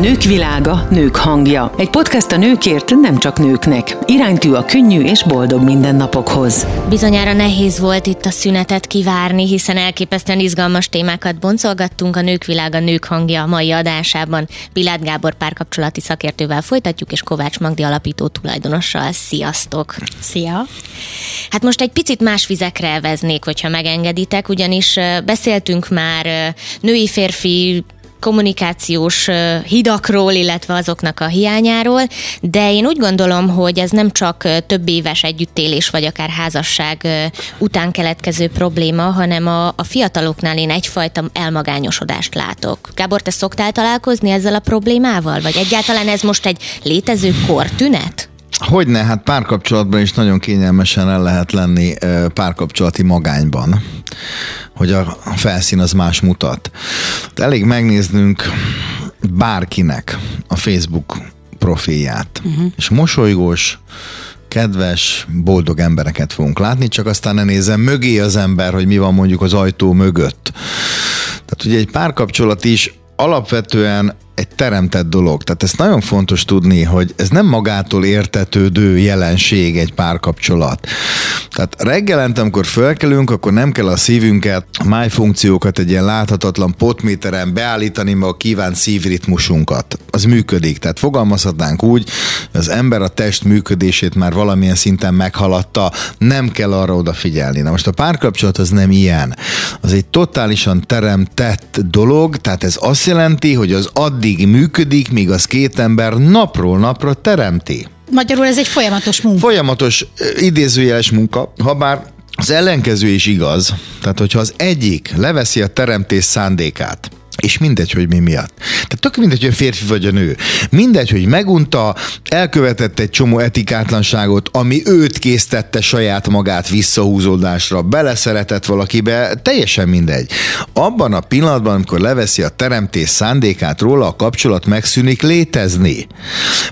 Nők világa, nők hangja. Egy podcast a nőkért, nem csak nőknek. Iránytű a könnyű és boldog mindennapokhoz. Bizonyára nehéz volt itt a szünetet kivárni, hiszen elképesztően izgalmas témákat boncolgattunk a Nők világa, nők hangja a mai adásában. Pilát Gábor párkapcsolati szakértővel folytatjuk, és Kovács Magdi alapító tulajdonossal. Sziasztok! Szia! Hát most egy picit más vizekre veznék, hogyha megengeditek, ugyanis beszéltünk már női-férfi kommunikációs hidakról, illetve azoknak a hiányáról, de én úgy gondolom, hogy ez nem csak több éves együttélés, vagy akár házasság után keletkező probléma, hanem a, a fiataloknál én egyfajta elmagányosodást látok. Gábor, te szoktál találkozni ezzel a problémával, vagy egyáltalán ez most egy létező kortünet? Hogyne, hát párkapcsolatban is nagyon kényelmesen el lehet lenni párkapcsolati magányban, hogy a felszín az más mutat. Elég megnéznünk bárkinek a Facebook profilját, uh-huh. és mosolygós, kedves, boldog embereket fogunk látni, csak aztán ne nézem mögé az ember, hogy mi van mondjuk az ajtó mögött. Tehát ugye egy párkapcsolat is alapvetően egy teremtett dolog. Tehát ezt nagyon fontos tudni, hogy ez nem magától értetődő jelenség egy párkapcsolat. Tehát reggelente, amikor fölkelünk, akkor nem kell a szívünket, a máj funkciókat egy ilyen láthatatlan potméteren beállítani, meg a kívánt szívritmusunkat. Az működik. Tehát fogalmazhatnánk úgy, hogy az ember a test működését már valamilyen szinten meghaladta, nem kell arra odafigyelni. Na most a párkapcsolat az nem ilyen. Az egy totálisan teremtett dolog, tehát ez azt jelenti, hogy az addig addig működik, míg az két ember napról napra teremti. Magyarul ez egy folyamatos munka. Folyamatos idézőjeles munka, ha bár az ellenkező is igaz. Tehát, hogyha az egyik leveszi a teremtés szándékát, és mindegy, hogy mi miatt. Tehát tök mindegy, hogy a férfi vagy a nő. Mindegy, hogy megunta, elkövetett egy csomó etikátlanságot, ami őt késztette saját magát visszahúzódásra, beleszeretett valakibe, teljesen mindegy. Abban a pillanatban, amikor leveszi a teremtés szándékát róla, a kapcsolat megszűnik létezni.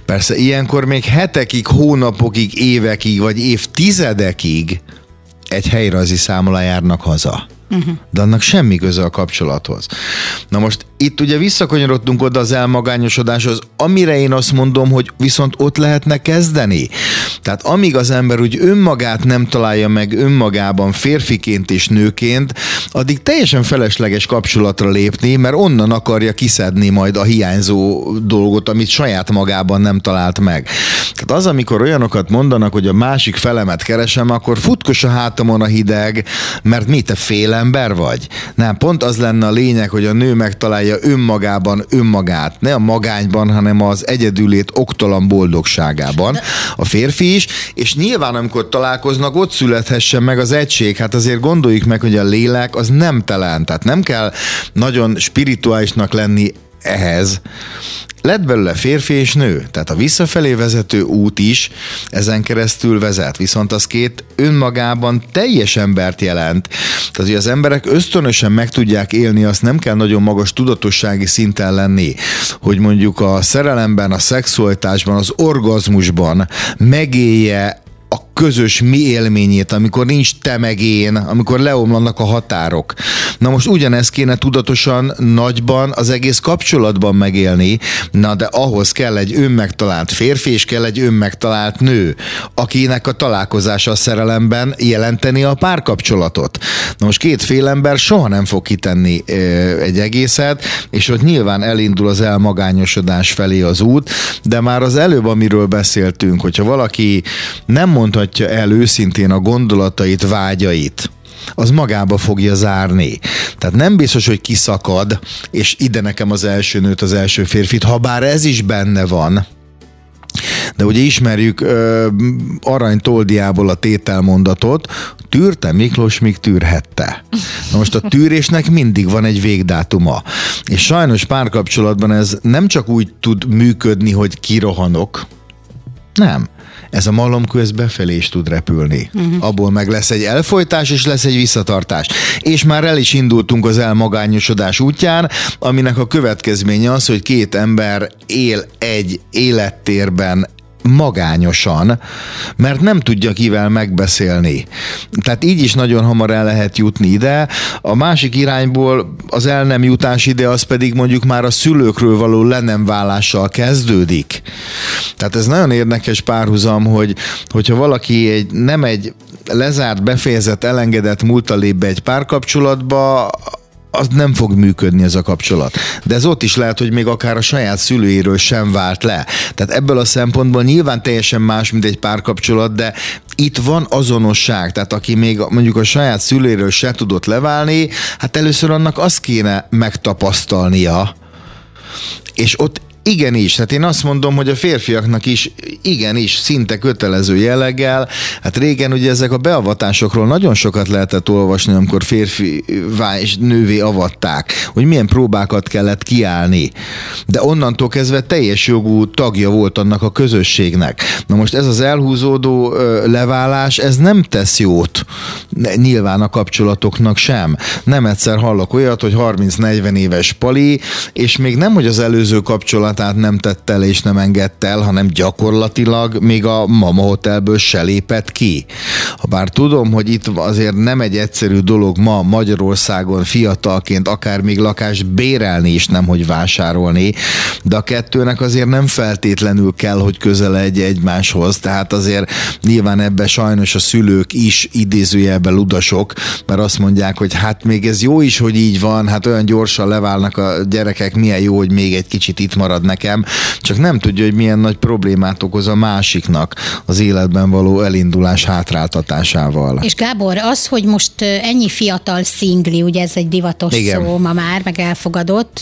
Persze ilyenkor még hetekig, hónapokig, évekig, vagy évtizedekig egy helyrajzi számla járnak haza. Uh-huh. De annak semmi köze a kapcsolathoz. Na most itt ugye visszakanyarodtunk oda az elmagányosodáshoz, amire én azt mondom, hogy viszont ott lehetne kezdeni. Tehát amíg az ember úgy önmagát nem találja meg önmagában férfiként és nőként, addig teljesen felesleges kapcsolatra lépni, mert onnan akarja kiszedni majd a hiányzó dolgot, amit saját magában nem talált meg. Tehát az, amikor olyanokat mondanak, hogy a másik felemet keresem, akkor futkos a hátamon a hideg, mert mi te félember vagy? Nem, pont az lenne a lényeg, hogy a nő megtalálja önmagában önmagát, ne a magányban, hanem az egyedülét oktalan boldogságában. A férfi is, és nyilván amikor találkoznak, ott születhessen meg az egység. Hát azért gondoljuk meg, hogy a lélek az nem telen, tehát nem kell nagyon spirituálisnak lenni ehhez, lett belőle férfi és nő, tehát a visszafelé vezető út is ezen keresztül vezet, viszont az két önmagában teljes embert jelent. Tehát, hogy az emberek ösztönösen meg tudják élni, azt nem kell nagyon magas tudatossági szinten lenni, hogy mondjuk a szerelemben, a szexualitásban, az orgazmusban megélje a közös mi élményét, amikor nincs te meg én, amikor leomlanak a határok. Na most ugyanezt kéne tudatosan nagyban az egész kapcsolatban megélni, na de ahhoz kell egy önmegtalált férfi, és kell egy önmegtalált nő, akinek a találkozása a szerelemben jelenteni a párkapcsolatot. Na most két fél ember soha nem fog kitenni egy egészet, és ott nyilván elindul az elmagányosodás felé az út, de már az előbb, amiről beszéltünk, hogyha valaki nem mondhatja el őszintén a gondolatait, vágyait, az magába fogja zárni. Tehát nem biztos, hogy kiszakad, és ide nekem az első nőt, az első férfit, ha bár ez is benne van, de ugye ismerjük uh, Arany Toldiából a tételmondatot, tűrte Miklós, míg tűrhette. Na most a tűrésnek mindig van egy végdátuma. És sajnos párkapcsolatban ez nem csak úgy tud működni, hogy kirohanok, nem ez a malomkő ez befelé is tud repülni. Uh-huh. Abból meg lesz egy elfolytás, és lesz egy visszatartás. És már el is indultunk az elmagányosodás útján, aminek a következménye az, hogy két ember él egy élettérben magányosan, mert nem tudja kivel megbeszélni. Tehát így is nagyon hamar el lehet jutni ide. A másik irányból az el nem jutás ide, az pedig mondjuk már a szülőkről való le nem kezdődik. Tehát ez nagyon érdekes párhuzam, hogy hogyha valaki egy, nem egy lezárt, befejezett, elengedett múltal lép be egy párkapcsolatba, az nem fog működni ez a kapcsolat. De ez ott is lehet, hogy még akár a saját szülőiről sem vált le. Tehát ebből a szempontból nyilván teljesen más, mint egy párkapcsolat, de itt van azonosság, tehát aki még mondjuk a saját szülőiről se tudott leválni, hát először annak azt kéne megtapasztalnia, és ott Igenis, tehát én azt mondom, hogy a férfiaknak is igenis szinte kötelező jelleggel, hát régen ugye ezek a beavatásokról nagyon sokat lehetett olvasni, amikor férfi és nővé avatták, hogy milyen próbákat kellett kiállni. De onnantól kezdve teljes jogú tagja volt annak a közösségnek. Na most ez az elhúzódó leválás, ez nem tesz jót nyilván a kapcsolatoknak sem. Nem egyszer hallok olyat, hogy 30-40 éves pali, és még nem, hogy az előző kapcsolat feladatát nem tette el és nem engedte el, hanem gyakorlatilag még a Mama Hotelből se lépett ki. Bár tudom, hogy itt azért nem egy egyszerű dolog ma Magyarországon fiatalként akár még lakást bérelni is, nem hogy vásárolni, de a kettőnek azért nem feltétlenül kell, hogy közel egy egymáshoz, tehát azért nyilván ebbe sajnos a szülők is idézőjelben ludasok, mert azt mondják, hogy hát még ez jó is, hogy így van, hát olyan gyorsan leválnak a gyerekek, milyen jó, hogy még egy kicsit itt marad nekem, csak nem tudja, hogy milyen nagy problémát okoz a másiknak az életben való elindulás hátráltatásával. És Gábor, az, hogy most ennyi fiatal szingli, ugye ez egy divatos Igen. szó ma már, meg elfogadott,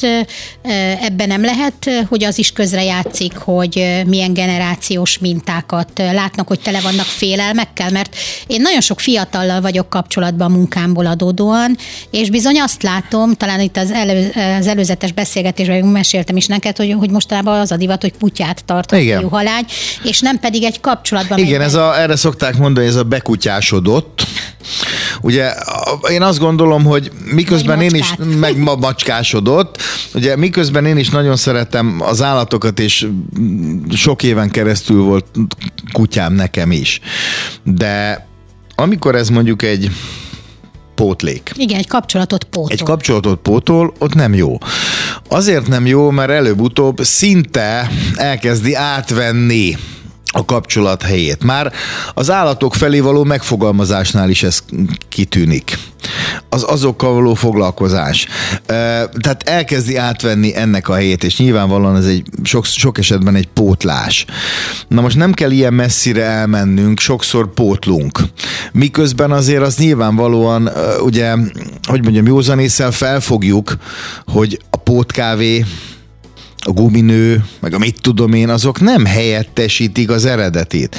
ebben nem lehet, hogy az is közrejátszik, hogy milyen generációs mintákat látnak, hogy tele vannak félelmekkel, mert én nagyon sok fiatallal vagyok kapcsolatban a munkámból adódóan, és bizony azt látom, talán itt az, elő, az előzetes beszélgetésben meséltem is neked, hogy, hogy mostanában az a divat, hogy kutyát tart a halány, és nem pedig egy kapcsolatban. Igen, ez a, erre szokták mondani, ez a bekutyásodott. Ugye én azt gondolom, hogy miközben én is meg ma macskásodott, ugye miközben én is nagyon szeretem az állatokat, és sok éven keresztül volt kutyám nekem is. De amikor ez mondjuk egy pótlék. Igen, egy kapcsolatot pótol. Egy kapcsolatot pótol, ott nem jó. Azért nem jó, mert előbb-utóbb szinte elkezdi átvenni a kapcsolat helyét. Már az állatok felé való megfogalmazásnál is ez kitűnik. Az azokkal való foglalkozás. Tehát elkezdi átvenni ennek a helyét, és nyilvánvalóan ez egy sok, sok esetben egy pótlás. Na most nem kell ilyen messzire elmennünk, sokszor pótlunk. Miközben azért az nyilvánvalóan, ugye, hogy mondjam, józanésszel felfogjuk, hogy a pótkávé a guminő, meg a mit tudom én, azok nem helyettesítik az eredetét.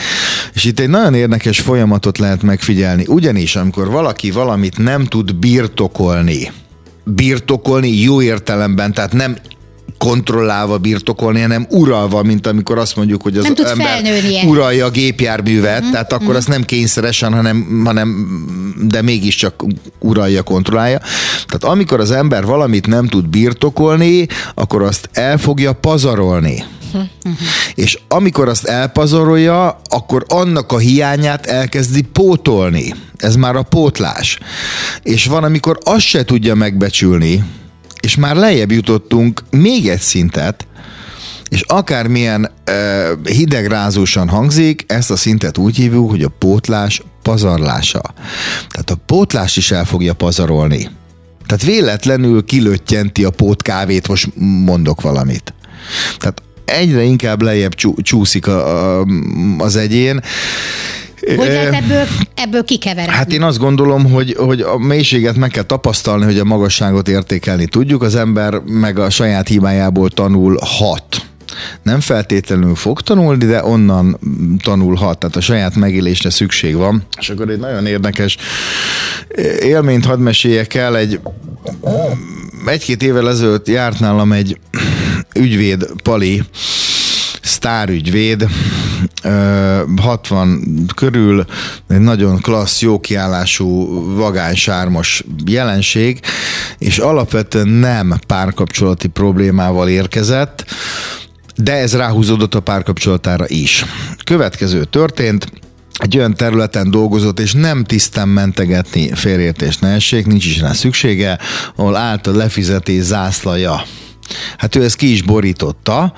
És itt egy nagyon érdekes folyamatot lehet megfigyelni. Ugyanis, amikor valaki valamit nem tud birtokolni, birtokolni jó értelemben, tehát nem kontrollálva birtokolni, hanem uralva, mint amikor azt mondjuk, hogy az nem ember uralja a gépjárművet, mm-hmm. tehát akkor mm-hmm. azt nem kényszeresen, hanem, hanem de mégiscsak uralja, kontrollálja. Tehát amikor az ember valamit nem tud birtokolni, akkor azt el fogja pazarolni. Uh-huh. És amikor azt elpazarolja, akkor annak a hiányát elkezdi pótolni. Ez már a pótlás. És van, amikor azt se tudja megbecsülni, és már lejjebb jutottunk még egy szintet, és akármilyen uh, hidegrázósan hangzik, ezt a szintet úgy hívjuk, hogy a pótlás pazarlása. Tehát a pótlás is el fogja pazarolni. Tehát véletlenül kilöttyenti a pótkávét, most mondok valamit. Tehát egyre inkább lejjebb csúszik a, a, az egyén, hogy lehet ebből, ebből kikeveredni? Hát én azt gondolom, hogy, hogy a mélységet meg kell tapasztalni, hogy a magasságot értékelni tudjuk. Az ember meg a saját hibájából tanul hat nem feltétlenül fog tanulni, de onnan tanulhat, tehát a saját megélésre szükség van. És akkor egy nagyon érdekes élményt hadd meséljek el, egy egy-két évvel ezelőtt járt nálam egy ügyvéd Pali, sztárügyvéd, 60 körül, egy nagyon klassz, jó kiállású, vagány, sármos jelenség, és alapvetően nem párkapcsolati problémával érkezett, de ez ráhúzódott a párkapcsolatára is. Következő történt, egy olyan területen dolgozott, és nem tisztem mentegetni félértés ne essék, nincs is rá szüksége, ahol állt a lefizetés zászlaja. Hát ő ezt ki is borította,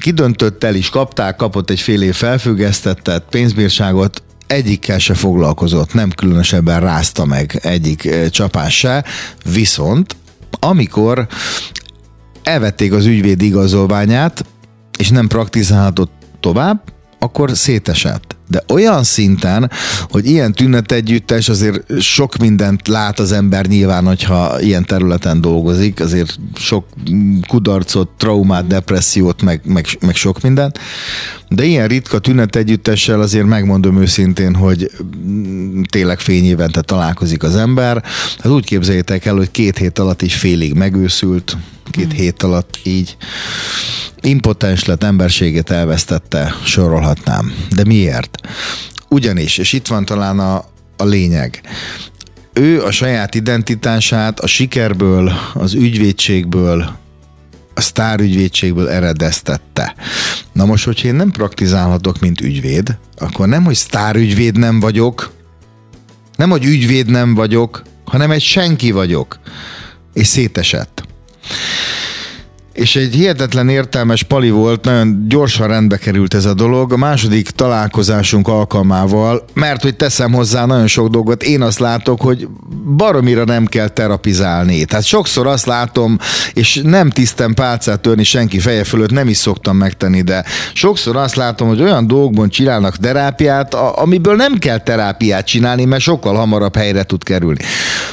kidöntött el is kapták, kapott egy fél év felfüggesztettet pénzbírságot, egyikkel se foglalkozott, nem különösebben rázta meg egyik eh, csapás se, viszont amikor elvették az ügyvéd igazolványát, és nem praktizálhatott tovább, akkor szétesett. De olyan szinten, hogy ilyen tünetegyüttes azért sok mindent lát az ember nyilván, hogyha ilyen területen dolgozik, azért sok kudarcot, traumát, depressziót, meg, meg, meg sok mindent, de ilyen ritka tünetegyüttessel azért megmondom őszintén, hogy tényleg fényévente találkozik az ember. Hát úgy képzeljétek el, hogy két hét alatt is félig megőszült, két hét alatt így impotens lett, emberségét elvesztette, sorolhatnám. De miért? Ugyanis, és itt van talán a, a lényeg, ő a saját identitását a sikerből, az ügyvédségből, a sztárügyvédségből eredeztette. Na most, hogyha én nem praktizálhatok, mint ügyvéd, akkor nem, hogy sztárügyvéd nem vagyok, nem, hogy ügyvéd nem vagyok, hanem egy senki vagyok. És szétesett és egy hihetetlen értelmes pali volt, nagyon gyorsan rendbe került ez a dolog. A második találkozásunk alkalmával, mert hogy teszem hozzá nagyon sok dolgot, én azt látok, hogy baromira nem kell terapizálni. Tehát sokszor azt látom, és nem tisztem pálcát törni senki feje fölött, nem is szoktam megtenni, de sokszor azt látom, hogy olyan dolgokban csinálnak terápiát, amiből nem kell terápiát csinálni, mert sokkal hamarabb helyre tud kerülni.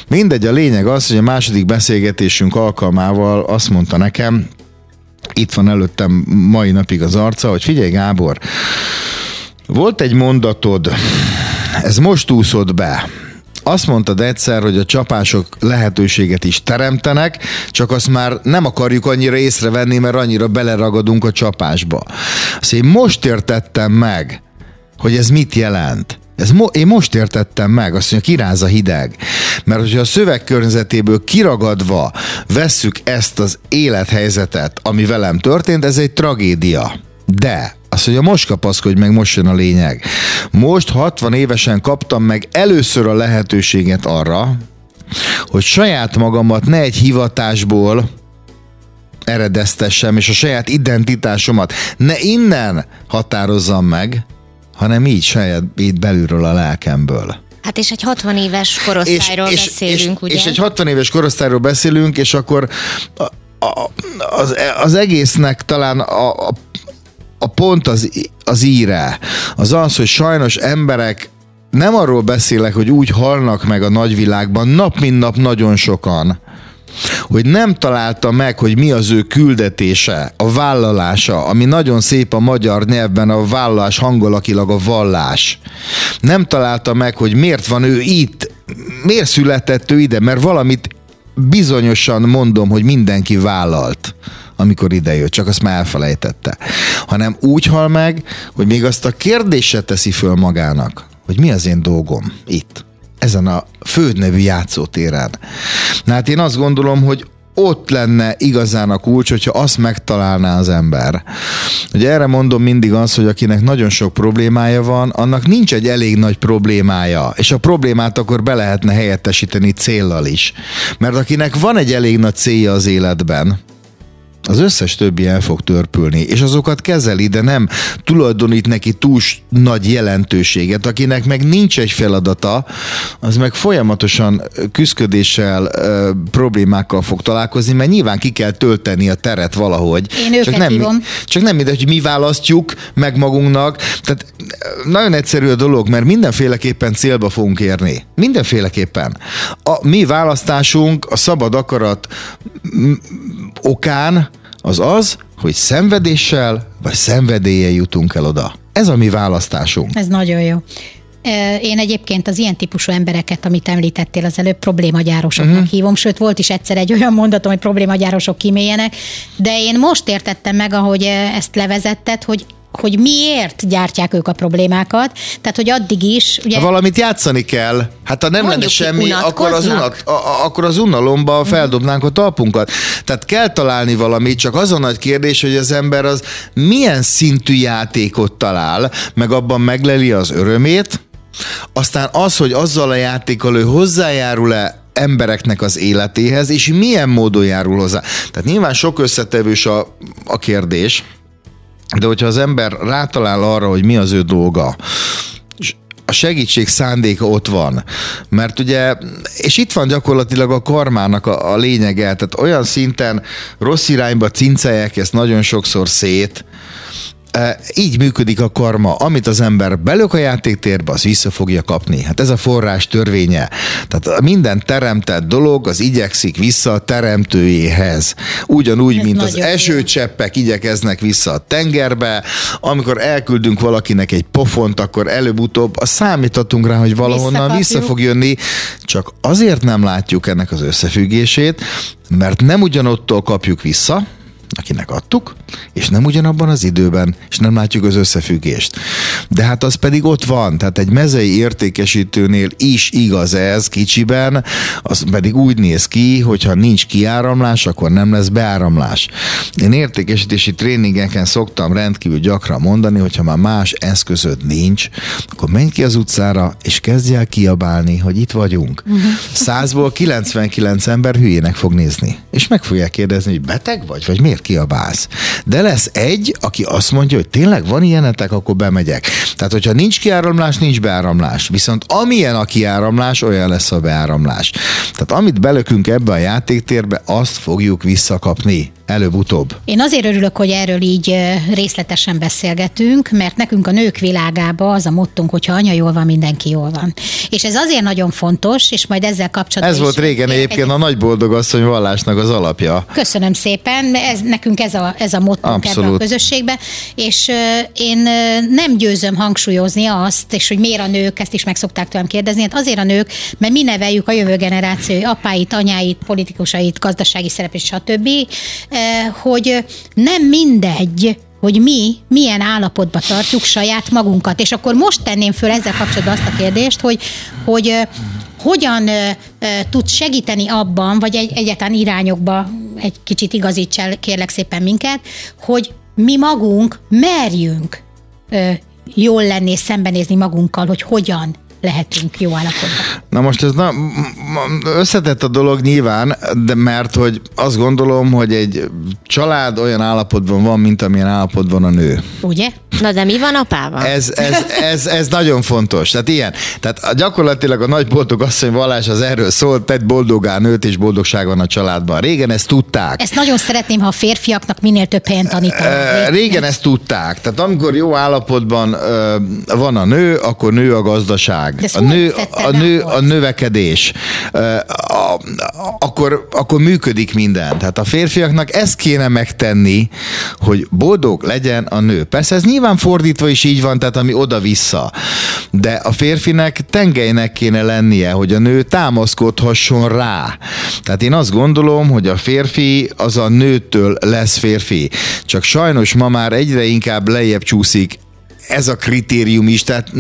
Mindegy, a lényeg az, hogy a második beszélgetésünk alkalmával azt mondta nekem, itt van előttem mai napig az arca, hogy figyelj Gábor, volt egy mondatod, ez most úszott be, azt mondtad egyszer, hogy a csapások lehetőséget is teremtenek, csak azt már nem akarjuk annyira észrevenni, mert annyira beleragadunk a csapásba. Azt én most értettem meg, hogy ez mit jelent. Ez mo- én most értettem meg, azt mondja, kiráz a hideg. Mert hogyha a szövegkörnyezetéből kiragadva vesszük ezt az élethelyzetet, ami velem történt, ez egy tragédia. De azt mondja, most kapaszkodj meg, most jön a lényeg. Most 60 évesen kaptam meg először a lehetőséget arra, hogy saját magamat ne egy hivatásból eredeztessem, és a saját identitásomat ne innen határozzam meg, hanem így saját így belülről a lelkemből. Hát és egy 60 éves korosztályról és, beszélünk, és, ugye? És egy 60 éves korosztályról beszélünk, és akkor a, a, az, az egésznek talán a, a, a pont az, az íre, az az, hogy sajnos emberek nem arról beszélek, hogy úgy halnak meg a nagyvilágban, nap mint nap nagyon sokan, hogy nem találta meg, hogy mi az ő küldetése, a vállalása, ami nagyon szép a magyar nyelvben a vállalás hangolakilag a vallás. Nem találta meg, hogy miért van ő itt, miért született ő ide, mert valamit bizonyosan mondom, hogy mindenki vállalt amikor idejött, csak azt már elfelejtette. Hanem úgy hal meg, hogy még azt a kérdéset teszi föl magának, hogy mi az én dolgom itt ezen a fődnevű játszótéren. Na hát én azt gondolom, hogy ott lenne igazán a kulcs, hogyha azt megtalálná az ember. Ugye erre mondom mindig az, hogy akinek nagyon sok problémája van, annak nincs egy elég nagy problémája, és a problémát akkor be lehetne helyettesíteni céllal is. Mert akinek van egy elég nagy célja az életben, az összes többi el fog törpülni, és azokat kezeli, de nem tulajdonít neki túl nagy jelentőséget. Akinek meg nincs egy feladata, az meg folyamatosan küzdködéssel, problémákkal fog találkozni, mert nyilván ki kell tölteni a teret valahogy. Én csak nem, hívom. Csak nem mindegy, hogy mi választjuk meg magunknak. Tehát nagyon egyszerű a dolog, mert mindenféleképpen célba fogunk érni. Mindenféleképpen. A mi választásunk a szabad akarat okán az az, hogy szenvedéssel vagy szenvedélye jutunk el oda. Ez a mi választásunk. Ez nagyon jó. Én egyébként az ilyen típusú embereket, amit említettél az előbb, problémagyárosoknak uh-huh. hívom, sőt volt is egyszer egy olyan mondatom, hogy problémagyárosok kiméljenek, de én most értettem meg, ahogy ezt levezetted, hogy hogy miért gyártják ők a problémákat, tehát hogy addig is... Ugye, ha valamit játszani kell, hát ha nem lenne semmi, akkor az, unat, a, akkor az unalomba mhm. feldobnánk a talpunkat. Tehát kell találni valamit, csak az a nagy kérdés, hogy az ember az milyen szintű játékot talál, meg abban megleli az örömét, aztán az, hogy azzal a játékkal ő hozzájárul-e embereknek az életéhez, és milyen módon járul hozzá. Tehát nyilván sok összetevős a, a kérdés, de hogyha az ember rátalál arra, hogy mi az ő dolga, a segítség szándéka ott van. Mert ugye, és itt van gyakorlatilag a karmának a, a lényege, tehát olyan szinten rossz irányba cincelják ezt nagyon sokszor szét, így működik a karma. Amit az ember belök a játéktérbe, az vissza fogja kapni. Hát ez a forrás törvénye. Tehát minden teremtett dolog az igyekszik vissza a teremtőjéhez. Ugyanúgy, ez mint az esőcseppek igyekeznek vissza a tengerbe. Amikor elküldünk valakinek egy pofont, akkor előbb-utóbb a számítatunk rá, hogy valahonnan vissza fog jönni. Csak azért nem látjuk ennek az összefüggését, mert nem ugyanottól kapjuk vissza, akinek adtuk, és nem ugyanabban az időben, és nem látjuk az összefüggést. De hát az pedig ott van, tehát egy mezei értékesítőnél is igaz ez kicsiben, az pedig úgy néz ki, hogyha nincs kiáramlás, akkor nem lesz beáramlás. Én értékesítési tréningeken szoktam rendkívül gyakran mondani, hogyha már más eszközöd nincs, akkor menj ki az utcára, és kezdj el kiabálni, hogy itt vagyunk. Százból 99 ember hülyének fog nézni. És meg fogják kérdezni, hogy beteg vagy, vagy miért kiabálsz. De lesz egy, aki azt mondja, hogy tényleg van ilyenetek, akkor bemegyek. Tehát, hogyha nincs kiáramlás, nincs beáramlás. Viszont amilyen a kiáramlás, olyan lesz a beáramlás. Tehát amit belökünk ebbe a játéktérbe, azt fogjuk visszakapni előbb-utóbb. Én azért örülök, hogy erről így részletesen beszélgetünk, mert nekünk a nők világába az a mottunk, hogyha anya jól van, mindenki jól van. És ez azért nagyon fontos, és majd ezzel kapcsolatban Ez volt régen egyébként egy... a nagy boldog asszony vallásnak az alapja. Köszönöm szépen, ez, nekünk ez a, ez a mottunk ebben a közösségben, és én nem győzöm hangsúlyozni azt, és hogy miért a nők, ezt is meg szokták tőlem kérdezni, hát azért a nők, mert mi neveljük a jövő generáció apáit, anyáit, politikusait, gazdasági szereplőt, stb. hogy nem mindegy, hogy mi milyen állapotba tartjuk saját magunkat. És akkor most tenném föl ezzel kapcsolatban azt a kérdést, hogy, hogy hogyan tud segíteni abban, vagy egy, egyáltalán irányokba egy kicsit igazíts el, kérlek szépen minket, hogy mi magunk merjünk jól lenni és szembenézni magunkkal, hogy hogyan lehetünk jó állapotban. Na most ez na, összetett a dolog nyilván, de mert hogy azt gondolom, hogy egy család olyan állapotban van, mint amilyen állapotban a nő. Ugye? Na de mi van apával? Ez, ez, ez, ez nagyon fontos. Tehát ilyen. Tehát gyakorlatilag a nagy boldog asszony vallás az erről szól, tett boldogá nőt és boldogság van a családban. Régen ezt tudták. Ezt nagyon szeretném, ha a férfiaknak minél több helyen tanítanak. Régen ezt tudták. Tehát amikor jó állapotban van a nő, akkor nő a gazdaság a nő, a, nő, a növekedés, a, akkor, akkor működik minden. Tehát a férfiaknak ezt kéne megtenni, hogy boldog legyen a nő. Persze ez nyilván fordítva is így van, tehát ami oda-vissza. De a férfinek tengelynek kéne lennie, hogy a nő támaszkodhasson rá. Tehát én azt gondolom, hogy a férfi az a nőtől lesz férfi. Csak sajnos ma már egyre inkább lejjebb csúszik ez a kritérium is, tehát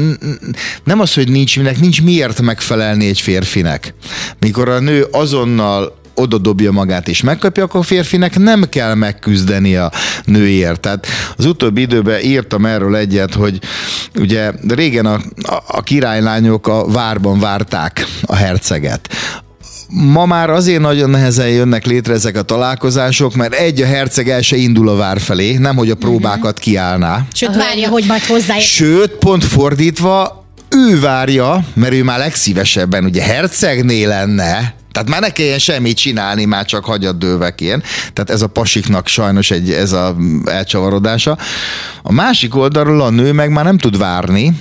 nem az, hogy nincs minek, nincs miért megfelelni egy férfinek. Mikor a nő azonnal oda dobja magát és megkapja, akkor a férfinek nem kell megküzdeni a nőért. Tehát az utóbbi időben írtam erről egyet, hogy ugye régen a, a királylányok a várban várták a herceget ma már azért nagyon nehezen jönnek létre ezek a találkozások, mert egy a herceg el se indul a vár felé, nem hogy a próbákat kiállná. Sőt, várja, hogy majd hozzáér. Sőt, pont fordítva, ő várja, mert ő már legszívesebben ugye hercegné lenne, tehát már ne kelljen semmit csinálni, már csak hagyad dővekén. Tehát ez a pasiknak sajnos egy, ez a elcsavarodása. A másik oldalról a nő meg már nem tud várni,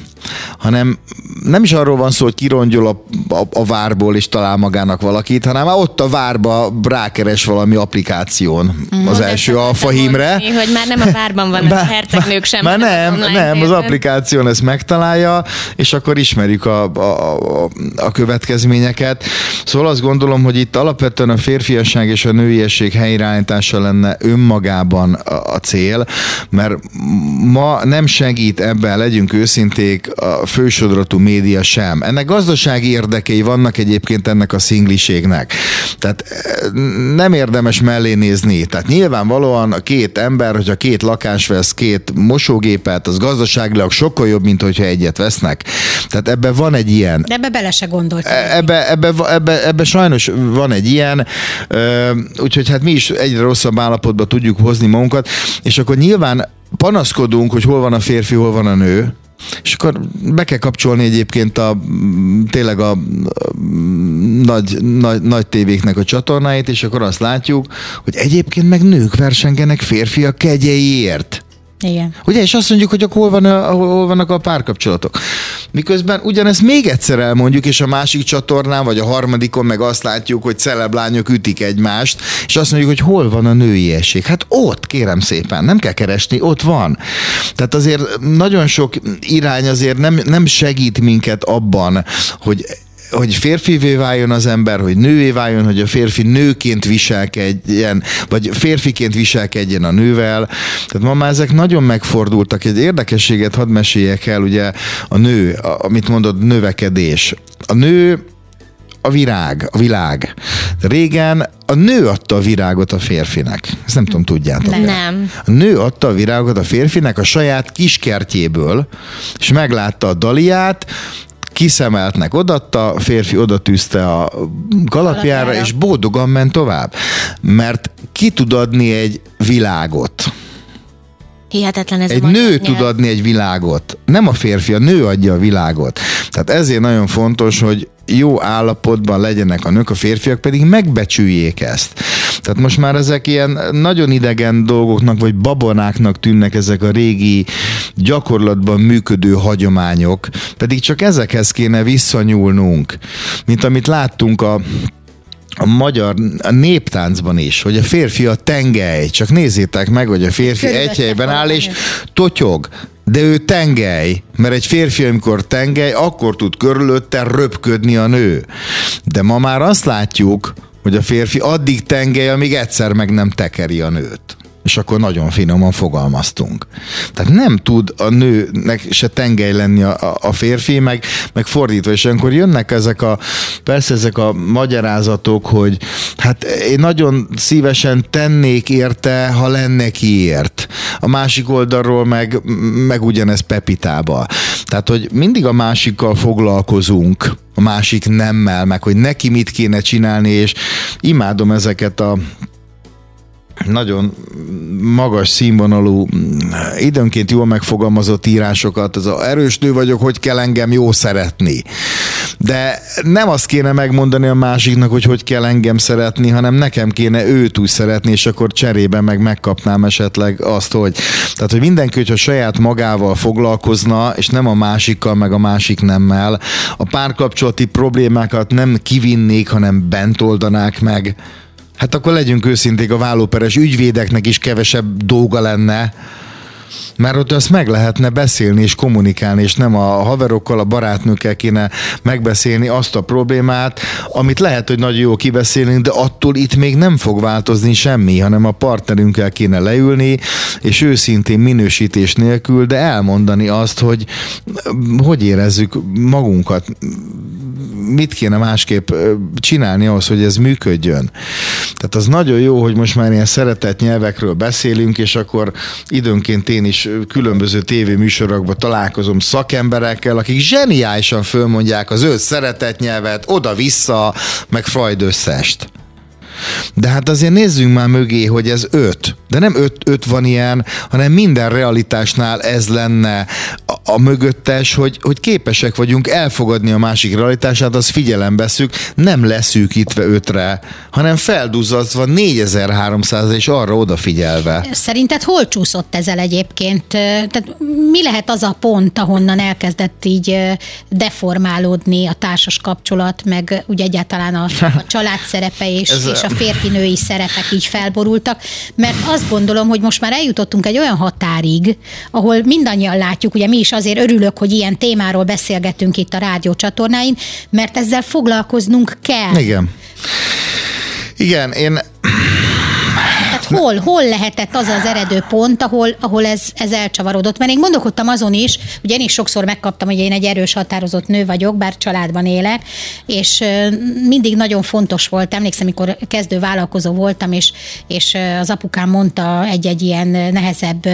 hanem nem is arról van szó, hogy kirongyol a, a, a várból és talál magának valakit, hanem ott a várba rákeres valami applikáción mm, az első alfahímre. Hogy már nem a várban van a hercegnők sem. Már nem, az nem, az applikáción ezt megtalálja, és akkor ismerjük a, a, a, a következményeket. Szóval azt gondolom, hogy itt alapvetően a férfiasság és a nőiesség helyreállítása lenne önmagában a, a cél, mert ma nem segít ebben, legyünk őszinték, a fősodratú média sem. Ennek gazdasági érdekei vannak egyébként ennek a szingliségnek. Tehát eh, nem érdemes mellé nézni. Tehát nyilvánvalóan a két ember, hogyha két lakás vesz, két mosógépet, az gazdaságilag sokkal jobb, mint hogyha egyet vesznek. Tehát ebben van egy ilyen. De ebbe bele se gondolt. E, ebbe, ebbe, ebbe, ebbe sajnos van egy ilyen, úgyhogy hát mi is egyre rosszabb állapotba tudjuk hozni magunkat, és akkor nyilván panaszkodunk, hogy hol van a férfi, hol van a nő, és akkor be kell kapcsolni egyébként a, tényleg a, a nagy, nagy, nagy tévéknek a csatornáit, és akkor azt látjuk, hogy egyébként meg nők versengenek férfiak kegyeiért. Igen. Ugye, és azt mondjuk, hogy akkor hol, van a, hol vannak a párkapcsolatok. Miközben ugyanezt még egyszer elmondjuk, és a másik csatornán, vagy a harmadikon meg azt látjuk, hogy celeblányok ütik egymást, és azt mondjuk, hogy hol van a nőiesség. Hát ott, kérem szépen, nem kell keresni, ott van. Tehát azért nagyon sok irány azért nem, nem segít minket abban, hogy hogy férfivé váljon az ember, hogy nővé váljon, hogy a férfi nőként viselkedjen, vagy férfiként viselkedjen a nővel. Tehát ma már ezek nagyon megfordultak. Egy érdekességet hadd meséljek el, ugye a nő, amit mondod, növekedés. A nő a virág, a világ. Régen a nő adta a virágot a férfinek. Ezt nem tudom, tudjátok. Nem. A nő adta a virágot a férfinek a saját kiskertjéből, és meglátta a daliát, kiszemeltnek odatta, a férfi oda tűzte a kalapjára, és boldogan ment tovább. Mert ki tud adni egy világot. Hihetetlen ez Egy a nő tud adni egy világot. Nem a férfi, a nő adja a világot. Tehát ezért nagyon fontos, hogy jó állapotban legyenek a nők, a férfiak pedig megbecsüljék ezt. Tehát most már ezek ilyen nagyon idegen dolgoknak, vagy babonáknak tűnnek ezek a régi gyakorlatban működő hagyományok, pedig csak ezekhez kéne visszanyúlnunk, mint amit láttunk a a magyar a néptáncban is, hogy a férfi a tengely. Csak nézzétek meg, hogy a férfi egy helyben áll és totyog. De ő tengely, mert egy férfi, amikor tengely, akkor tud körülötte röpködni a nő. De ma már azt látjuk, hogy a férfi addig tengely, amíg egyszer meg nem tekeri a nőt és akkor nagyon finoman fogalmaztunk. Tehát nem tud a nőnek se tengely lenni a, a férfi, meg, meg fordítva, és akkor jönnek ezek a, persze ezek a magyarázatok, hogy hát én nagyon szívesen tennék érte, ha lenne kiért. A másik oldalról meg, meg ugyanez Pepitába. Tehát, hogy mindig a másikkal foglalkozunk, a másik nemmel, meg hogy neki mit kéne csinálni, és imádom ezeket a nagyon magas színvonalú, időnként jól megfogalmazott írásokat, az a erős nő vagyok, hogy kell engem jó szeretni. De nem azt kéne megmondani a másiknak, hogy hogy kell engem szeretni, hanem nekem kéne őt úgy szeretni, és akkor cserébe meg megkapnám esetleg azt, hogy... Tehát, hogy mindenki, hogyha saját magával foglalkozna, és nem a másikkal, meg a másik nemmel, a párkapcsolati problémákat nem kivinnék, hanem bent oldanák meg, Hát akkor legyünk őszinték, a vállóperes ügyvédeknek is kevesebb dolga lenne, mert ott azt meg lehetne beszélni és kommunikálni, és nem a haverokkal, a barátnőkkel kéne megbeszélni azt a problémát, amit lehet, hogy nagyon jó kibeszélni, de attól itt még nem fog változni semmi, hanem a partnerünkkel kéne leülni, és őszintén minősítés nélkül, de elmondani azt, hogy hogy érezzük magunkat, mit kéne másképp csinálni ahhoz, hogy ez működjön. Tehát az nagyon jó, hogy most már ilyen szeretett nyelvekről beszélünk, és akkor időnként én is különböző tévéműsorokban találkozom szakemberekkel, akik zseniálisan fölmondják az ő szeretett nyelvet, oda-vissza, meg Freud összest. De hát azért nézzünk már mögé, hogy ez öt. De nem öt, öt van ilyen, hanem minden realitásnál ez lenne a, a mögöttes, hogy, hogy képesek vagyunk elfogadni a másik realitását, az figyelembe szük, nem leszűkítve ötre, hanem felduzazva 4300 és arra odafigyelve. Szerinted hol csúszott ezzel egyébként? Tehát mi lehet az a pont, ahonnan elkezdett így deformálódni a társas kapcsolat, meg ugye egyáltalán a, a család szerepe és, és a férfi-női szerepek így felborultak? Mert azt gondolom, hogy most már eljutottunk egy olyan határig, ahol mindannyian látjuk, ugye mi is azért örülök, hogy ilyen témáról beszélgetünk itt a rádió csatornáin, mert ezzel foglalkoznunk kell. Igen. Igen, én hol, hol lehetett az az eredő pont, ahol, ahol ez, ez elcsavarodott? Mert én gondolkodtam azon is, hogy én is sokszor megkaptam, hogy én egy erős, határozott nő vagyok, bár családban élek, és mindig nagyon fontos volt, emlékszem, amikor kezdő vállalkozó voltam, és, és az apukám mondta egy-egy ilyen nehezebb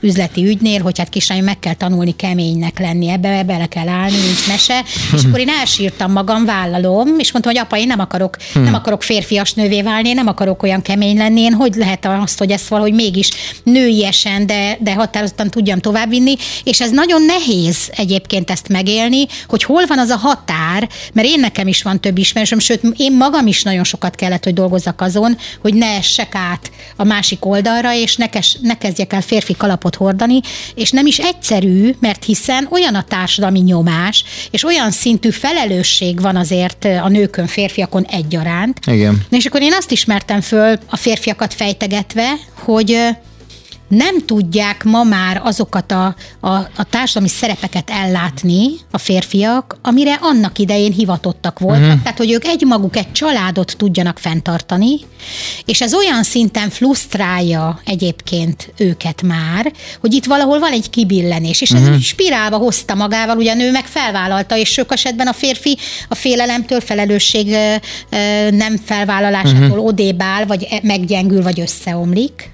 üzleti ügynél, hogy hát kislányom, meg kell tanulni keménynek lenni, ebbe bele kell állni, nincs mese, és akkor én elsírtam magam, vállalom, és mondtam, hogy apa, én nem akarok, hmm. nem akarok férfias nővé válni, én nem akarok olyan kemény lenni, én hogy lehet azt, hogy ezt valahogy mégis nőiesen, de, de határozottan tudjam továbbvinni, és ez nagyon nehéz egyébként ezt megélni, hogy hol van az a határ, mert én nekem is van több ismerősöm, sőt, én magam is nagyon sokat kellett, hogy dolgozzak azon, hogy ne essek át a másik oldalra, és ne, kes, ne kezdjek el férfi kalapot hordani, és nem is egyszerű, mert hiszen olyan a társadalmi nyomás, és olyan szintű felelősség van azért a nőkön, férfiakon egyaránt. Igen. És akkor én azt ismertem föl a férfiakat fejt fejtegetve, hogy nem tudják ma már azokat a, a, a társadalmi szerepeket ellátni a férfiak, amire annak idején hivatottak voltak. Uh-huh. Tehát, hogy ők egymaguk egy családot tudjanak fenntartani, és ez olyan szinten frusztrálja egyébként őket már, hogy itt valahol van egy kibillenés, és ez uh-huh. spirálba hozta magával, ugye a nő meg felvállalta, és sok esetben a férfi a félelemtől, felelősség nem felvállalásától uh-huh. odébb áll, vagy e, meggyengül, vagy összeomlik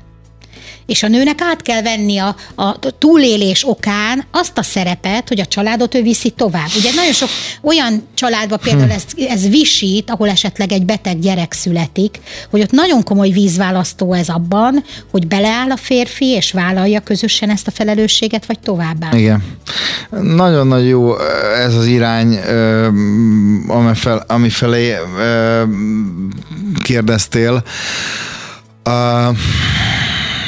és a nőnek át kell venni a, a túlélés okán azt a szerepet, hogy a családot ő viszi tovább. Ugye nagyon sok olyan családban például ez, ez visít, ahol esetleg egy beteg gyerek születik, hogy ott nagyon komoly vízválasztó ez abban, hogy beleáll a férfi, és vállalja közösen ezt a felelősséget, vagy továbbá. Igen. Nagyon-nagyon jó ez az irány, ami, fel, ami felé kérdeztél. Uh,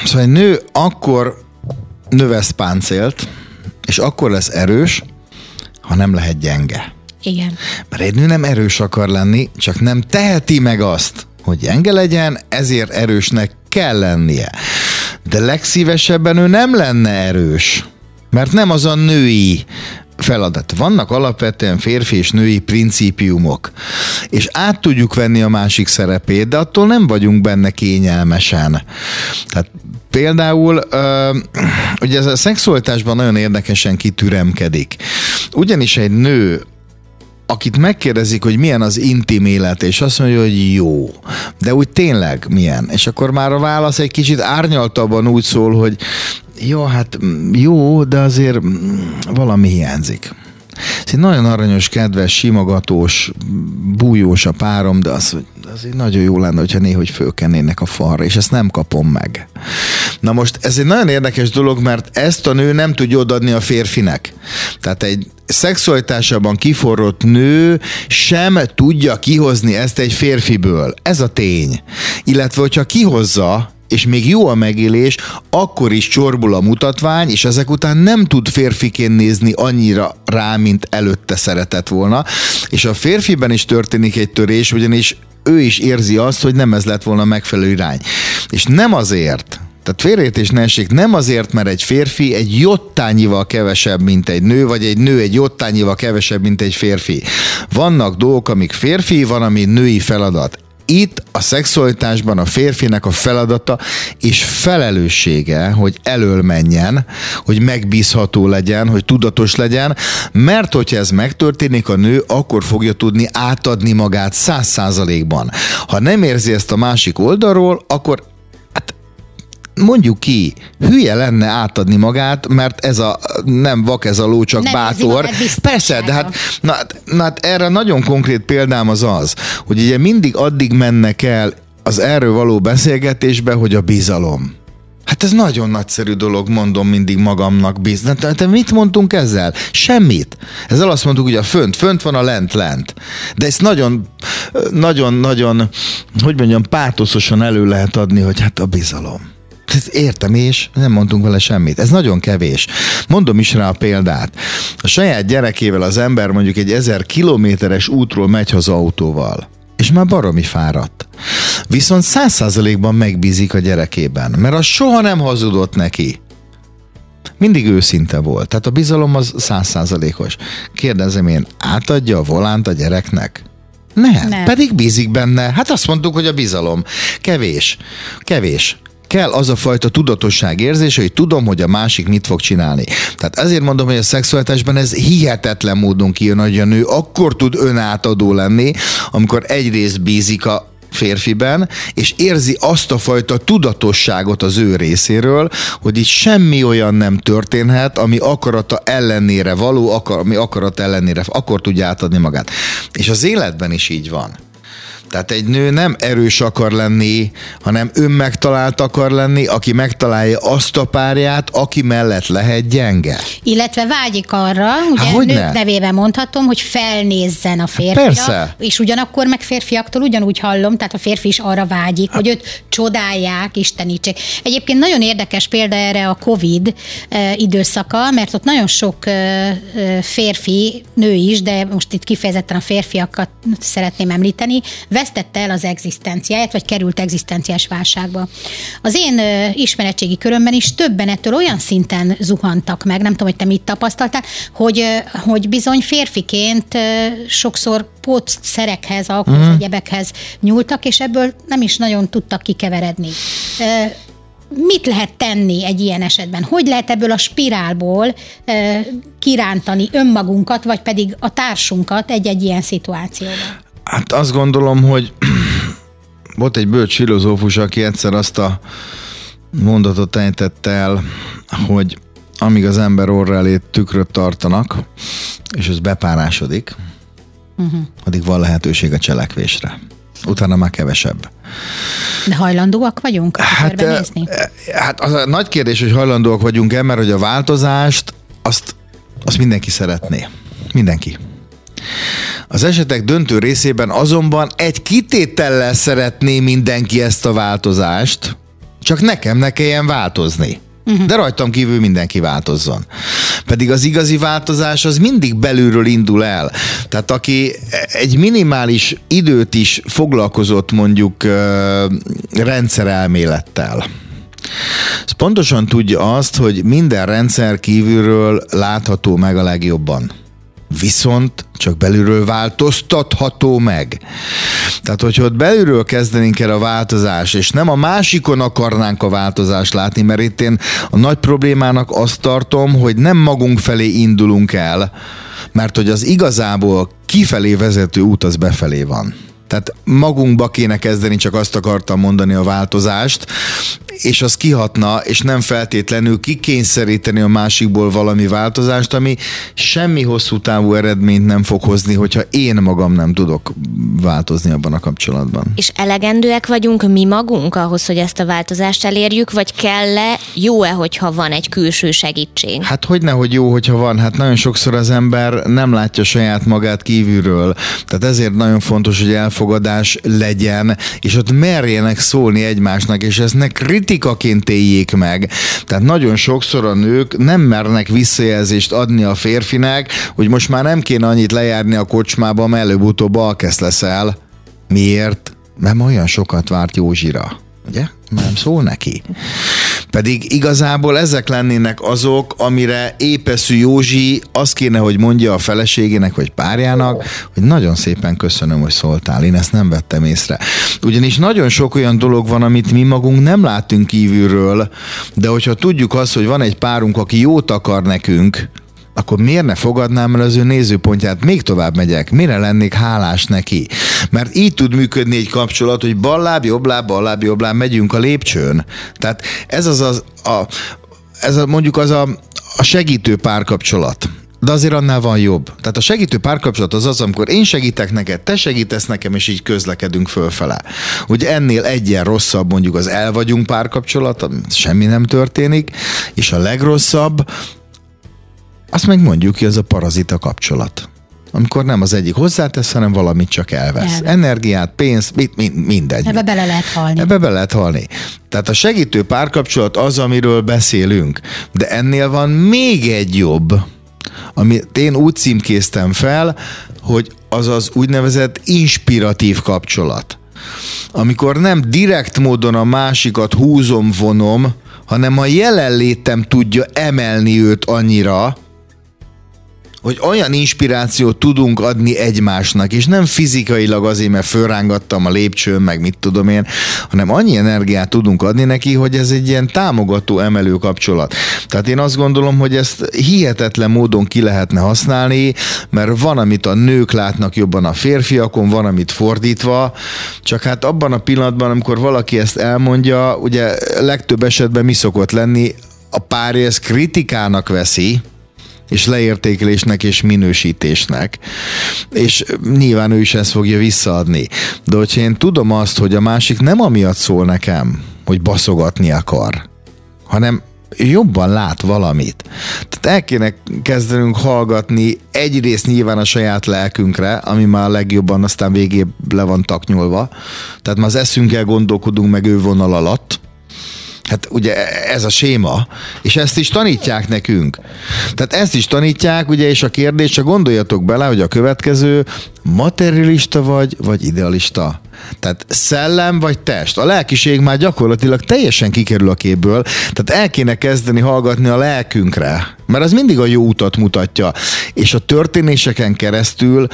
Szóval egy nő akkor növesz páncélt, és akkor lesz erős, ha nem lehet gyenge. Igen. Mert egy nő nem erős akar lenni, csak nem teheti meg azt, hogy gyenge legyen, ezért erősnek kell lennie. De legszívesebben ő nem lenne erős, mert nem az a női feladat. Vannak alapvetően férfi és női principiumok, és át tudjuk venni a másik szerepét, de attól nem vagyunk benne kényelmesen. Tehát Például ugye ez a szexualitásban nagyon érdekesen kitüremkedik. Ugyanis egy nő akit megkérdezik, hogy milyen az intim élet, és azt mondja, hogy jó, de úgy tényleg milyen. És akkor már a válasz egy kicsit árnyaltabban úgy szól, hogy jó, hát jó, de azért valami hiányzik. Egy nagyon aranyos, kedves, simogatós, bújós a párom, de az, azért nagyon jó lenne, hogyha néhogy fölkennének a falra, és ezt nem kapom meg. Na most ez egy nagyon érdekes dolog, mert ezt a nő nem tudja odaadni a férfinek. Tehát egy szexualitásában kiforrott nő sem tudja kihozni ezt egy férfiből. Ez a tény. Illetve, hogyha kihozza, és még jó a megélés, akkor is csorbul a mutatvány, és ezek után nem tud férfiként nézni annyira rá, mint előtte szeretett volna. És a férfiben is történik egy törés, ugyanis ő is érzi azt, hogy nem ez lett volna megfelelő irány. És nem azért, tehát félreértés ne esik, nem azért, mert egy férfi egy jottányival kevesebb, mint egy nő, vagy egy nő egy jottányival kevesebb, mint egy férfi. Vannak dolgok, amik férfi, van, ami női feladat itt a szexualitásban a férfinek a feladata és felelőssége, hogy elől menjen, hogy megbízható legyen, hogy tudatos legyen, mert hogyha ez megtörténik, a nő akkor fogja tudni átadni magát száz százalékban. Ha nem érzi ezt a másik oldalról, akkor mondjuk ki, hülye lenne átadni magát, mert ez a nem vak ez a ló, csak nem bátor. Persze, de hát, na, na, hát erre nagyon konkrét példám az az, hogy ugye mindig addig mennek el az erről való beszélgetésbe, hogy a bizalom. Hát ez nagyon nagyszerű dolog, mondom mindig magamnak bizony. Te, te mit mondtunk ezzel? Semmit. Ezzel azt mondtuk, hogy a fönt, fönt van a lent, lent. De ezt nagyon, nagyon, nagyon, hogy mondjam, pátoszosan elő lehet adni, hogy hát a bizalom. Értem és nem mondtunk vele semmit. Ez nagyon kevés. Mondom is rá a példát. A saját gyerekével az ember mondjuk egy ezer kilométeres útról megy haza autóval és már baromi fáradt. Viszont száz százalékban megbízik a gyerekében, mert az soha nem hazudott neki. Mindig őszinte volt, tehát a bizalom az százszázalékos. Kérdezem én, átadja a volánt a gyereknek? Nem, nem, pedig bízik benne. Hát azt mondtuk, hogy a bizalom. Kevés. Kevés kell az a fajta tudatosság érzése, hogy tudom, hogy a másik mit fog csinálni. Tehát ezért mondom, hogy a szexualitásban ez hihetetlen módon kijön, hogy a nő akkor tud önátadó lenni, amikor egyrészt bízik a férfiben, és érzi azt a fajta tudatosságot az ő részéről, hogy itt semmi olyan nem történhet, ami akarata ellenére való, akar, ami akarat ellenére, akkor tudja átadni magát. És az életben is így van. Tehát egy nő nem erős akar lenni, hanem önmegtalált akar lenni, aki megtalálja azt a párját, aki mellett lehet gyenge. Illetve vágyik arra, ugye Há, nők ne? nevében mondhatom, hogy felnézzen a férfira. Persze. És ugyanakkor meg férfiaktól ugyanúgy hallom, tehát a férfi is arra vágyik, Há. hogy őt csodálják, istenítsék. Egyébként nagyon érdekes példa erre a Covid időszaka, mert ott nagyon sok férfi, nő is, de most itt kifejezetten a férfiakat szeretném említeni, vesztette el az egzisztenciáját, vagy került egzisztenciás válságba. Az én ismeretségi körömben is többen ettől olyan szinten zuhantak meg, nem tudom, hogy te mit tapasztaltál, hogy, hogy bizony férfiként sokszor pótszerekhez, alkoholhoz, uh-huh. egyebekhez nyúltak, és ebből nem is nagyon tudtak kikeveredni mit lehet tenni egy ilyen esetben? Hogy lehet ebből a spirálból kirántani önmagunkat, vagy pedig a társunkat egy-egy ilyen szituációban? Hát azt gondolom, hogy volt egy bölcs filozófus, aki egyszer azt a mondatot ejtette el, hogy amíg az ember orra elé tükröt tartanak, és ez bepárásodik, uh-huh. addig van lehetőség a cselekvésre. Utána már kevesebb. De hajlandóak vagyunk hát, nézni? Hát az a nagy kérdés, hogy hajlandóak vagyunk-e, mert hogy a változást azt, azt mindenki szeretné. Mindenki. Az esetek döntő részében azonban egy kitétellel szeretné mindenki ezt a változást, csak nekem ne kelljen változni. De rajtam kívül mindenki változzon. Pedig az igazi változás az mindig belülről indul el. Tehát aki egy minimális időt is foglalkozott mondjuk rendszerelmélettel, az pontosan tudja azt, hogy minden rendszer kívülről látható meg a legjobban viszont csak belülről változtatható meg. Tehát, hogyha ott belülről kezdenénk el a változás, és nem a másikon akarnánk a változást látni, mert itt én a nagy problémának azt tartom, hogy nem magunk felé indulunk el, mert hogy az igazából kifelé vezető út az befelé van. Tehát magunkba kéne kezdeni, csak azt akartam mondani a változást, és az kihatna, és nem feltétlenül kikényszeríteni a másikból valami változást, ami semmi hosszú távú eredményt nem fog hozni, hogyha én magam nem tudok változni abban a kapcsolatban. És elegendőek vagyunk mi magunk ahhoz, hogy ezt a változást elérjük, vagy kell-e, jó-e, hogyha van egy külső segítség? Hát hogyne, hogy jó, hogyha van. Hát nagyon sokszor az ember nem látja saját magát kívülről. Tehát ezért nagyon fontos, hogy elfogadás legyen, és ott merjenek szólni egymásnak, és ezt ne kritikaként éljék meg. Tehát nagyon sokszor a nők nem mernek visszajelzést adni a férfinek, hogy most már nem kéne annyit lejárni a kocsmába, mert előbb-utóbb alkesz leszel. Miért? Mert olyan sokat várt Józsira. Ugye? Nem szól neki. Pedig igazából ezek lennének azok, amire épeszű Józsi azt kéne, hogy mondja a feleségének vagy párjának, hogy nagyon szépen köszönöm, hogy szóltál, én ezt nem vettem észre. Ugyanis nagyon sok olyan dolog van, amit mi magunk nem látunk kívülről, de hogyha tudjuk azt, hogy van egy párunk, aki jót akar nekünk, akkor miért ne fogadnám el az ő nézőpontját? Még tovább megyek. Mire lennék hálás neki? Mert így tud működni egy kapcsolat, hogy balláb, jobbláb, balláb, jobbláb, megyünk a lépcsőn. Tehát ez az, az a, ez a, mondjuk az a, a segítő párkapcsolat de azért annál van jobb. Tehát a segítő párkapcsolat az az, amikor én segítek neked, te segítesz nekem, és így közlekedünk fölfele. Hogy ennél egyen rosszabb mondjuk az el vagyunk párkapcsolat, semmi nem történik, és a legrosszabb, azt meg mondjuk ki, az a parazita kapcsolat amikor nem az egyik hozzátesz, hanem valamit csak elvesz. elvesz. Energiát, pénzt, mit, mind, mindegy. Ebbe bele lehet halni. Ebbe bele lehet halni. Tehát a segítő párkapcsolat az, amiről beszélünk, de ennél van még egy jobb, amit én úgy címkéztem fel, hogy az az úgynevezett inspiratív kapcsolat. Amikor nem direkt módon a másikat húzom, vonom, hanem a jelenlétem tudja emelni őt annyira, hogy olyan inspirációt tudunk adni egymásnak, és nem fizikailag azért, mert fölrángattam a lépcsőn, meg mit tudom én, hanem annyi energiát tudunk adni neki, hogy ez egy ilyen támogató, emelő kapcsolat. Tehát én azt gondolom, hogy ezt hihetetlen módon ki lehetne használni, mert van, amit a nők látnak jobban a férfiakon, van, amit fordítva, csak hát abban a pillanatban, amikor valaki ezt elmondja, ugye legtöbb esetben mi szokott lenni, a párja ezt kritikának veszi, és leértékelésnek és minősítésnek. És nyilván ő is ezt fogja visszaadni. De hogyha én tudom azt, hogy a másik nem amiatt szól nekem, hogy baszogatni akar, hanem jobban lát valamit. Tehát el kéne kezdenünk hallgatni egyrészt nyilván a saját lelkünkre, ami már legjobban aztán végébb le van taknyolva. Tehát már az eszünkkel gondolkodunk meg ő vonal alatt, Hát ugye ez a séma, és ezt is tanítják nekünk. Tehát ezt is tanítják, ugye, és a kérdés, csak gondoljatok bele, hogy a következő materialista vagy, vagy idealista. Tehát szellem vagy test. A lelkiség már gyakorlatilag teljesen kikerül a képből, tehát el kéne kezdeni hallgatni a lelkünkre, mert az mindig a jó utat mutatja, és a történéseken keresztül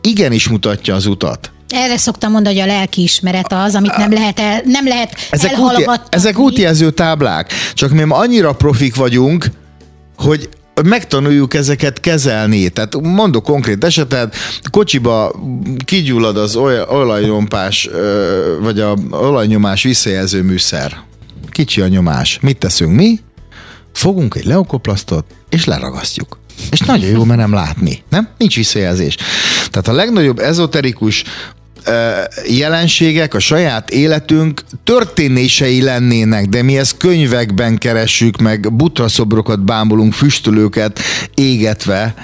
igenis mutatja az utat. Erre szoktam mondani, hogy a lelkiismeret az, amit nem lehet, el, nem lehet ezek elhalogatni. Úti, ezek útjelző táblák, csak mi annyira profik vagyunk, hogy megtanuljuk ezeket kezelni. Tehát mondok konkrét esetet, kocsiba kigyullad az olajnyompás, vagy a olajnyomás visszajelző műszer. Kicsi a nyomás. Mit teszünk mi? Fogunk egy leokoplasztot, és leragasztjuk. És nagyon jó, mert nem látni. Nem? Nincs visszajelzés. Tehát a legnagyobb ezoterikus jelenségek a saját életünk történései lennének, de mi ezt könyvekben keressük, meg butraszobrokat bámulunk, füstölőket égetve,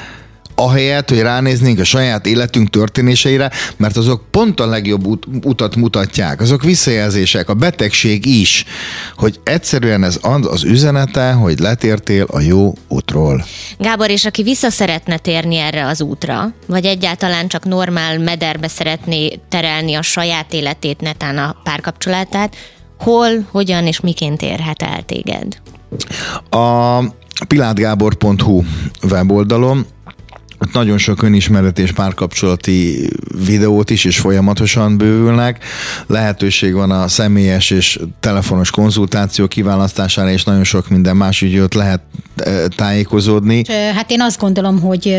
ahelyett, hogy ránéznénk a saját életünk történéseire, mert azok pont a legjobb ut- utat mutatják, azok visszajelzések, a betegség is, hogy egyszerűen ez az üzenete, hogy letértél a jó útról. Gábor, és aki vissza szeretne térni erre az útra, vagy egyáltalán csak normál mederbe szeretné terelni a saját életét, netán a párkapcsolatát, hol, hogyan és miként érhet el téged? A pilátgábor.hu weboldalon ott nagyon sok önismeret és párkapcsolati videót is, és folyamatosan bővülnek. Lehetőség van a személyes és telefonos konzultáció kiválasztására, és nagyon sok minden más ügyöt lehet e, tájékozódni. Hát én azt gondolom, hogy,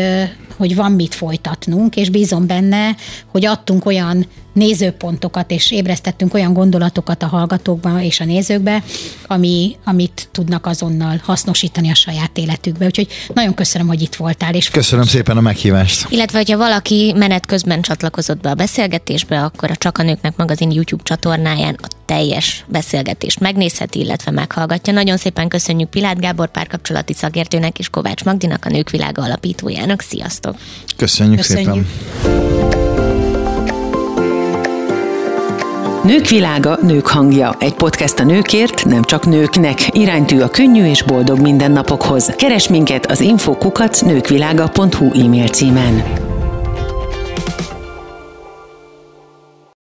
hogy van mit folytatnunk, és bízom benne, hogy adtunk olyan nézőpontokat, és ébresztettünk olyan gondolatokat a hallgatókba és a nézőkbe, ami, amit tudnak azonnal hasznosítani a saját életükbe. Úgyhogy nagyon köszönöm, hogy itt voltál. És köszönöm szépen a meghívást. Illetve, hogyha valaki menet közben csatlakozott be a beszélgetésbe, akkor a Csak a Nőknek magazin YouTube csatornáján a teljes beszélgetést megnézheti, illetve meghallgatja. Nagyon szépen köszönjük Pilát Gábor párkapcsolati szakértőnek és Kovács Magdinak, a Nők Világa alapítójának. Sziasztok! Köszönjük, köszönjük. szépen! Nők világa, nők hangja. Egy podcast a nőkért, nem csak nőknek. Iránytű a könnyű és boldog mindennapokhoz. Keres minket az infokukat nőkvilága.hu e-mail címen.